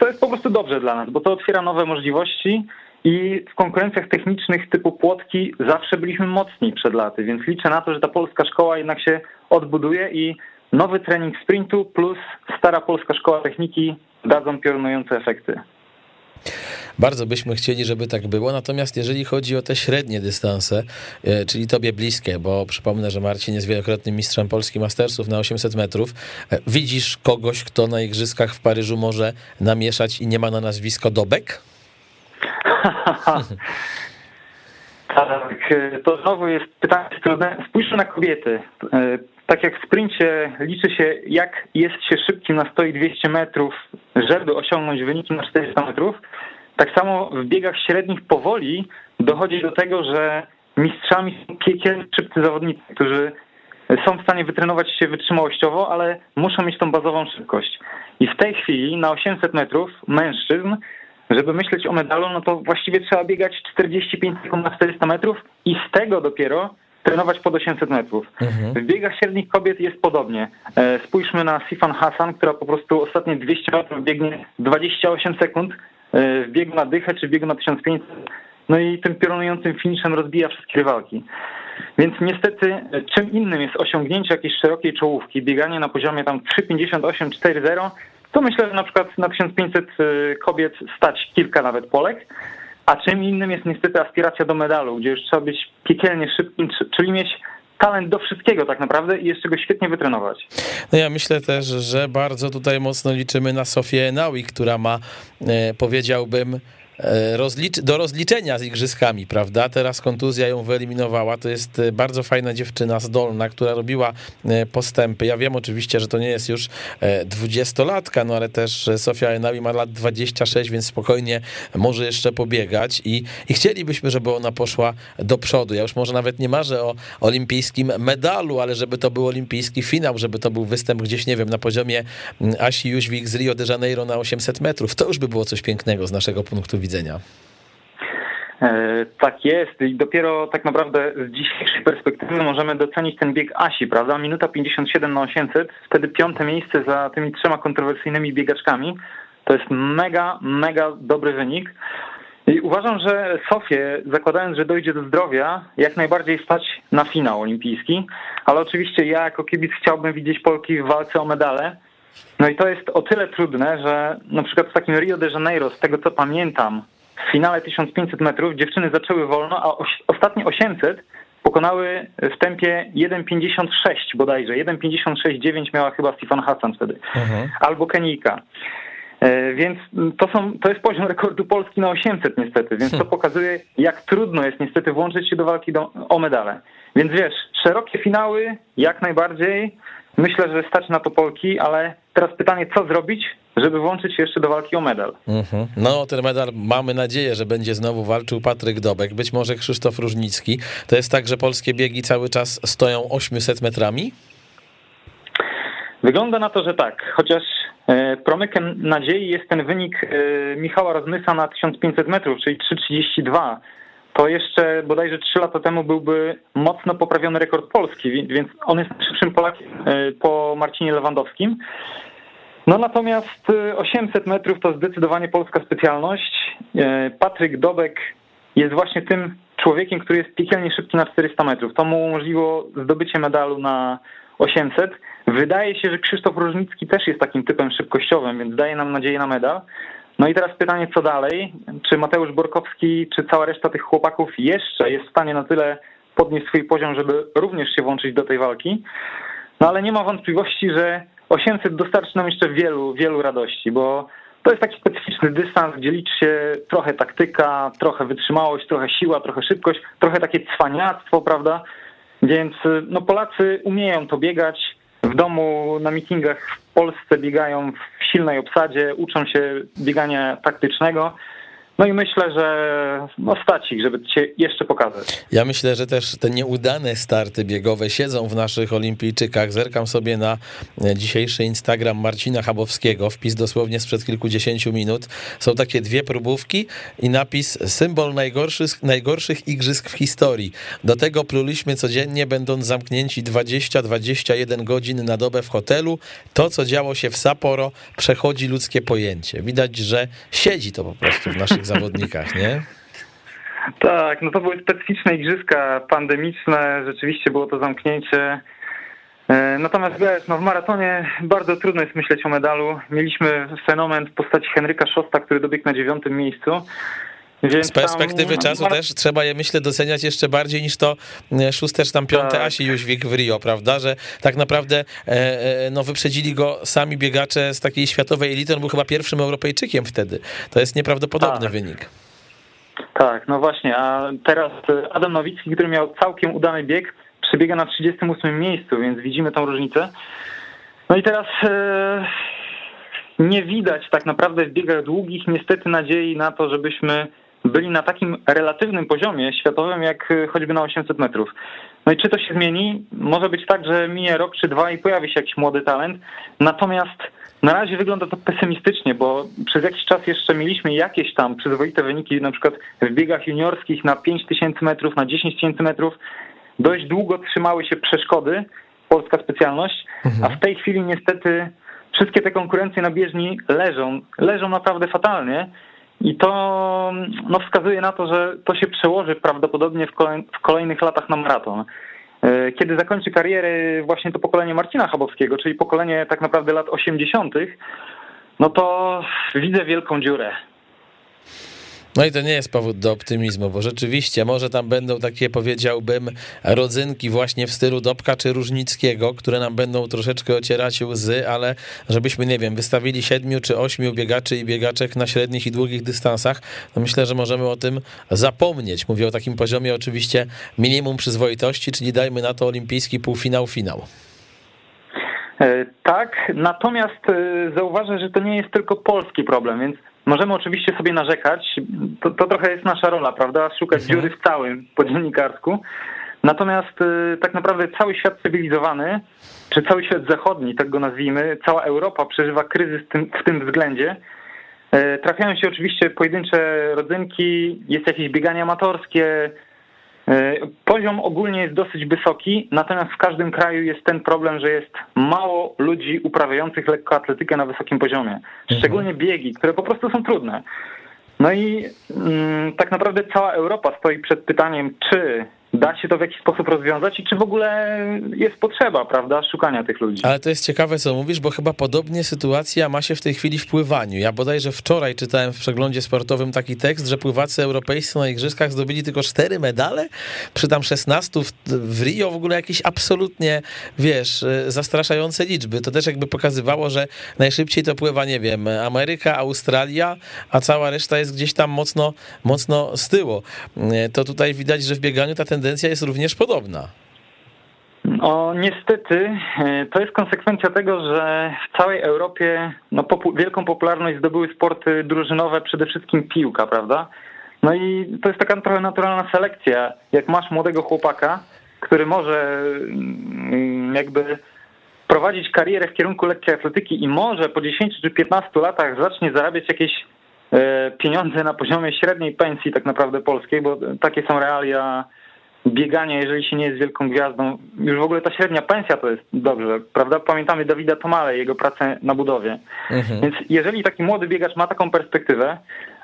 D: to jest po prostu dobrze dla nas, bo to otwiera nowe możliwości i w konkurencjach technicznych typu płotki zawsze byliśmy mocni przed laty, więc liczę na to, że ta polska szkoła jednak się odbuduje i nowy trening sprintu plus stara polska szkoła techniki dadzą piorunujące efekty.
B: Bardzo byśmy chcieli, żeby tak było. Natomiast jeżeli chodzi o te średnie dystanse, e, czyli tobie bliskie, bo przypomnę, że Marcin jest wielokrotnym mistrzem Polski Mastersów na 800 metrów, e, widzisz kogoś, kto na igrzyskach w Paryżu może namieszać i nie ma na nazwisko Dobek?
D: tak, e, to znowu jest pytanie trudne. Spójrzmy na kobiety. Tak jak w sprincie liczy się, jak jest się szybkim na 100 i 200 metrów, żeby osiągnąć wyniki na 400 metrów, tak samo w biegach średnich powoli dochodzi do tego, że mistrzami są piekielni szybcy zawodnicy, którzy są w stanie wytrenować się wytrzymałościowo, ale muszą mieć tą bazową szybkość. I w tej chwili na 800 metrów mężczyzn, żeby myśleć o medalu, no to właściwie trzeba biegać 45 sekund na 400 metrów i z tego dopiero trenować pod 800 metrów. Mhm. W biegach średnich kobiet jest podobnie. E, spójrzmy na Sifan Hassan, która po prostu ostatnie 200 metrów biegnie 28 sekund e, w biegu na dychę czy w biegu na 1500. No i tym piorunującym finiszem rozbija wszystkie rywalki. Więc niestety e, czym innym jest osiągnięcie jakiejś szerokiej czołówki, bieganie na poziomie tam 3,58, 4,0, to myślę, że na przykład na 1500 kobiet stać kilka nawet Polek, a czym innym jest niestety aspiracja do medalu, gdzie już trzeba być piekielnie szybkim, czyli mieć talent do wszystkiego tak naprawdę i jeszcze go świetnie wytrenować.
B: No ja myślę też, że bardzo tutaj mocno liczymy na Sofię Naui, która ma, e, powiedziałbym, rozlicz do rozliczenia z igrzyskami, prawda? Teraz kontuzja ją wyeliminowała. To jest e, bardzo fajna dziewczyna zdolna, która robiła e, postępy. Ja wiem oczywiście, że to nie jest już dwudziestolatka, no ale też Sofia Enawi ma lat 26, więc spokojnie może jeszcze pobiegać i, i chcielibyśmy, żeby ona poszła do przodu. Ja już może nawet nie marzę o olimpijskim medalu, ale żeby to był olimpijski finał, żeby to był występ gdzieś, nie wiem, na poziomie mm, Asi Jóźwik z Rio de Janeiro na 800 metrów. To już by było coś pięknego z naszego punktu widzenia widzenia.
D: E, tak jest i dopiero tak naprawdę z dzisiejszej perspektywy możemy docenić ten bieg Asi, prawda? Minuta 57 na 800, wtedy piąte miejsce za tymi trzema kontrowersyjnymi biegaczkami. To jest mega, mega dobry wynik. I uważam, że Sofię, zakładając, że dojdzie do zdrowia, jak najbardziej stać na finał olimpijski, ale oczywiście ja jako kibic chciałbym widzieć Polki w walce o medale, no i to jest o tyle trudne, że na przykład w takim Rio de Janeiro, z tego co pamiętam, w finale 1500 metrów dziewczyny zaczęły wolno, a ostatnie 800 pokonały w tempie 1,56 bodajże. 1,56,9 miała chyba Stefan Hassan wtedy. Mhm. Albo Kenijka. E, więc to, są, to jest poziom rekordu Polski na 800 niestety, więc to hmm. pokazuje, jak trudno jest niestety włączyć się do walki do, o medale. Więc wiesz, szerokie finały jak najbardziej, Myślę, że stać na to Polki, ale teraz pytanie, co zrobić, żeby włączyć się jeszcze do walki o medal.
B: Mhm. No, ten medal mamy nadzieję, że będzie znowu walczył Patryk Dobek, być może Krzysztof Różnicki. To jest tak, że polskie biegi cały czas stoją 800 metrami?
D: Wygląda na to, że tak, chociaż e, promykiem nadziei jest ten wynik e, Michała Rozmysa na 1500 metrów, czyli 3,32 to jeszcze bodajże 3 lata temu byłby mocno poprawiony rekord Polski, więc on jest szybszym Polakiem e, po Marcinie Lewandowskim. No natomiast 800 metrów to zdecydowanie polska specjalność. Patryk Dobek jest właśnie tym człowiekiem, który jest piekielnie szybki na 400 metrów. To mu umożliwiło zdobycie medalu na 800. Wydaje się, że Krzysztof Różnicki też jest takim typem szybkościowym, więc daje nam nadzieję na medal. No i teraz pytanie, co dalej? Czy Mateusz Borkowski, czy cała reszta tych chłopaków jeszcze jest w stanie na tyle podnieść swój poziom, żeby również się włączyć do tej walki? No ale nie ma wątpliwości, że 800 dostarczy nam jeszcze wielu, wielu radości, bo to jest taki specyficzny dystans, gdzie liczy się trochę taktyka, trochę wytrzymałość, trochę siła, trochę szybkość, trochę takie cwaniactwo, prawda? Więc no Polacy umieją to biegać. W domu na meetingach w Polsce biegają w silnej obsadzie, uczą się biegania taktycznego. No i myślę, że no stać ich, żeby cię jeszcze pokazać.
B: Ja myślę, że też te nieudane starty biegowe siedzą w naszych olimpijczykach. Zerkam sobie na dzisiejszy Instagram Marcina Chabowskiego, wpis dosłownie sprzed kilkudziesięciu minut. Są takie dwie próbówki i napis symbol najgorszych, najgorszych igrzysk w historii. Do tego pluliśmy codziennie, będąc zamknięci 20-21 godzin na dobę w hotelu. To, co działo się w Sapporo, przechodzi ludzkie pojęcie. Widać, że siedzi to po prostu w naszych zawodnikach, nie?
D: Tak, no to były specyficzne igrzyska pandemiczne, rzeczywiście było to zamknięcie. E, natomiast wiesz, no w maratonie bardzo trudno jest myśleć o medalu. Mieliśmy fenomen w postaci Henryka Szosta, który dobiegł na dziewiątym miejscu.
B: Więc Z perspektywy tam, czasu też trzeba je, myślę, doceniać jeszcze bardziej niż to e, szóste czy tam piąte tak. Asi Jóźwik w Rio, prawda? Że tak naprawdę e, no, wyprzedzili go sami biegacze z takiej światowej elity. On był chyba pierwszym Europejczykiem wtedy. To jest nieprawdopodobny tak. wynik.
D: Tak, no właśnie, a teraz Adam Nowicki, który miał całkiem udany bieg, przebiega na 38 miejscu, więc widzimy tą różnicę. No i teraz e, nie widać tak naprawdę w biegach długich niestety nadziei na to, żebyśmy byli na takim relatywnym poziomie światowym, jak choćby na 800 metrów. No i czy to się zmieni? Może być tak, że minie rok czy dwa i pojawi się jakiś młody talent. Natomiast na razie wygląda to pesymistycznie, bo przez jakiś czas jeszcze mieliśmy jakieś tam przyzwoite wyniki, na przykład w biegach juniorskich na 5000 metrów, na 10 tysięcy metrów. Dość długo trzymały się przeszkody, polska specjalność, mhm. a w tej chwili niestety wszystkie te konkurencje na bieżni leżą, leżą naprawdę fatalnie. I to no, wskazuje na to, że to się przełoży prawdopodobnie w, kolej, w kolejnych latach na maraton. E, kiedy zakończy karierę właśnie to pokolenie Marcina Chabowskiego, czyli pokolenie tak naprawdę lat 80., no to widzę wielką dziurę.
B: No i to nie jest powód do optymizmu, bo rzeczywiście może tam będą takie, powiedziałbym, rodzynki właśnie w stylu Dobka czy Różnickiego, które nam będą troszeczkę ocierać łzy, ale żebyśmy, nie wiem, wystawili siedmiu czy ośmiu biegaczy i biegaczek na średnich i długich dystansach, to myślę, że możemy o tym zapomnieć. Mówię o takim poziomie oczywiście minimum przyzwoitości, czyli dajmy na to olimpijski półfinał, finał.
D: E, tak, natomiast e, zauważę, że to nie jest tylko polski problem, więc Możemy oczywiście sobie narzekać, to, to trochę jest nasza rola, prawda? Szukać mhm. dziury w całym po dziennikarsku. Natomiast y, tak naprawdę cały świat cywilizowany, czy cały świat zachodni, tak go nazwijmy, cała Europa przeżywa kryzys w tym, w tym względzie. Y, trafiają się oczywiście pojedyncze rodzynki, jest jakieś bieganie amatorskie, poziom ogólnie jest dosyć wysoki, natomiast w każdym kraju jest ten problem, że jest mało ludzi uprawiających lekkoatletykę na wysokim poziomie. Mhm. Szczególnie biegi, które po prostu są trudne. No i mm, tak naprawdę cała Europa stoi przed pytaniem, czy da się to w jakiś sposób rozwiązać i czy w ogóle jest potrzeba, prawda, szukania tych ludzi.
B: Ale to jest ciekawe, co mówisz, bo chyba podobnie sytuacja ma się w tej chwili w pływaniu. Ja bodajże wczoraj czytałem w przeglądzie sportowym taki tekst, że pływacy europejscy na igrzyskach zdobyli tylko cztery medale, przy tam 16 w, w Rio w ogóle jakieś absolutnie, wiesz, zastraszające liczby. To też jakby pokazywało, że najszybciej to pływa, nie wiem, Ameryka, Australia, a cała reszta jest gdzieś tam mocno, mocno z tyłu. To tutaj widać, że w bieganiu ta tendencja tendencja jest również podobna.
D: O, niestety, e, to jest konsekwencja tego, że w całej Europie no, popu wielką popularność zdobyły sporty drużynowe, przede wszystkim piłka, prawda? No i to jest taka trochę naturalna selekcja. Jak masz młodego chłopaka, który może mm, jakby prowadzić karierę w kierunku lekkiej atletyki i może po 10 czy 15 latach zacznie zarabiać jakieś e, pieniądze na poziomie średniej pensji tak naprawdę polskiej, bo takie są realia biegania, jeżeli się nie jest wielką gwiazdą. Już w ogóle ta średnia pensja to jest dobrze, prawda? Pamiętamy Dawida Tomale, jego pracę na budowie. Mhm. Więc jeżeli taki młody biegacz ma taką perspektywę,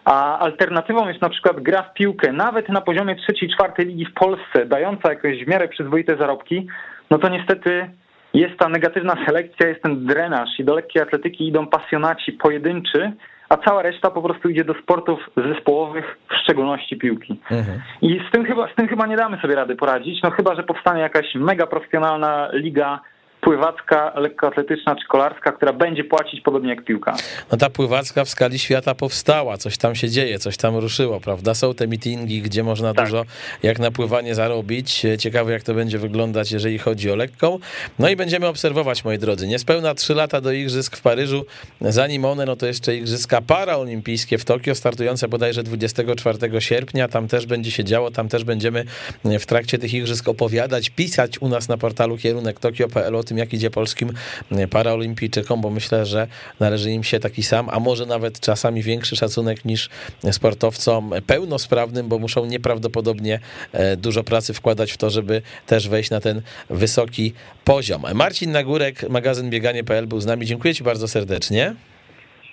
D: a alternatywą jest na przykład gra w piłkę, nawet na poziomie trzeciej, czwartej ligi w Polsce, dająca jakieś w miarę przyzwoite zarobki, no to niestety jest ta negatywna selekcja, jest ten drenaż i do lekkiej atletyki idą pasjonaci pojedynczy, a cała reszta po prostu idzie do sportów zespołowych, w szczególności piłki. Mhm. I z tym, chyba, z tym chyba nie damy sobie rady poradzić, no chyba, że powstanie jakaś mega profesjonalna liga pływacka, lekkoatletyczna czy kolarska, która będzie płacić podobnie jak piłka.
B: No ta pływacka w skali świata powstała, coś tam się dzieje, coś tam ruszyło, prawda? Są te meetingi, gdzie można tak. dużo jak na pływanie zarobić. Ciekawe jak to będzie wyglądać, jeżeli chodzi o lekką. No i będziemy obserwować, moi drodzy. Niespełna trzy lata do Igrzysk w Paryżu, zanim one, no to jeszcze Igrzyska paraolimpijskie w Tokio, startujące bodajże 24 sierpnia. Tam też będzie się działo, tam też będziemy w trakcie tych Igrzysk opowiadać, pisać u nas na portalu kierunek tokio.pl o tym, tym, jak idzie polskim paraolimpijczykom, bo myślę, że należy im się taki sam, a może nawet czasami większy szacunek niż sportowcom pełnosprawnym, bo muszą nieprawdopodobnie e, dużo pracy wkładać w to, żeby też wejść na ten wysoki poziom. Marcin Nagórek, magazyn bieganie.pl był z nami. Dziękuję Ci bardzo serdecznie.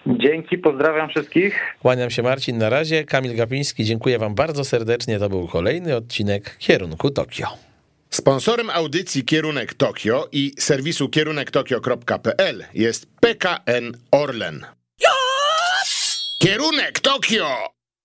D: Dzięki, pozdrawiam wszystkich.
B: Kłaniam się Marcin na razie. Kamil Gapiński, dziękuję Wam bardzo serdecznie. To był kolejny odcinek Kierunku Tokio.
A: Sponsorem audycji Kierunek Tokio i serwisu kierunektokio.pl jest PKN Orlen. Kierunek Tokio!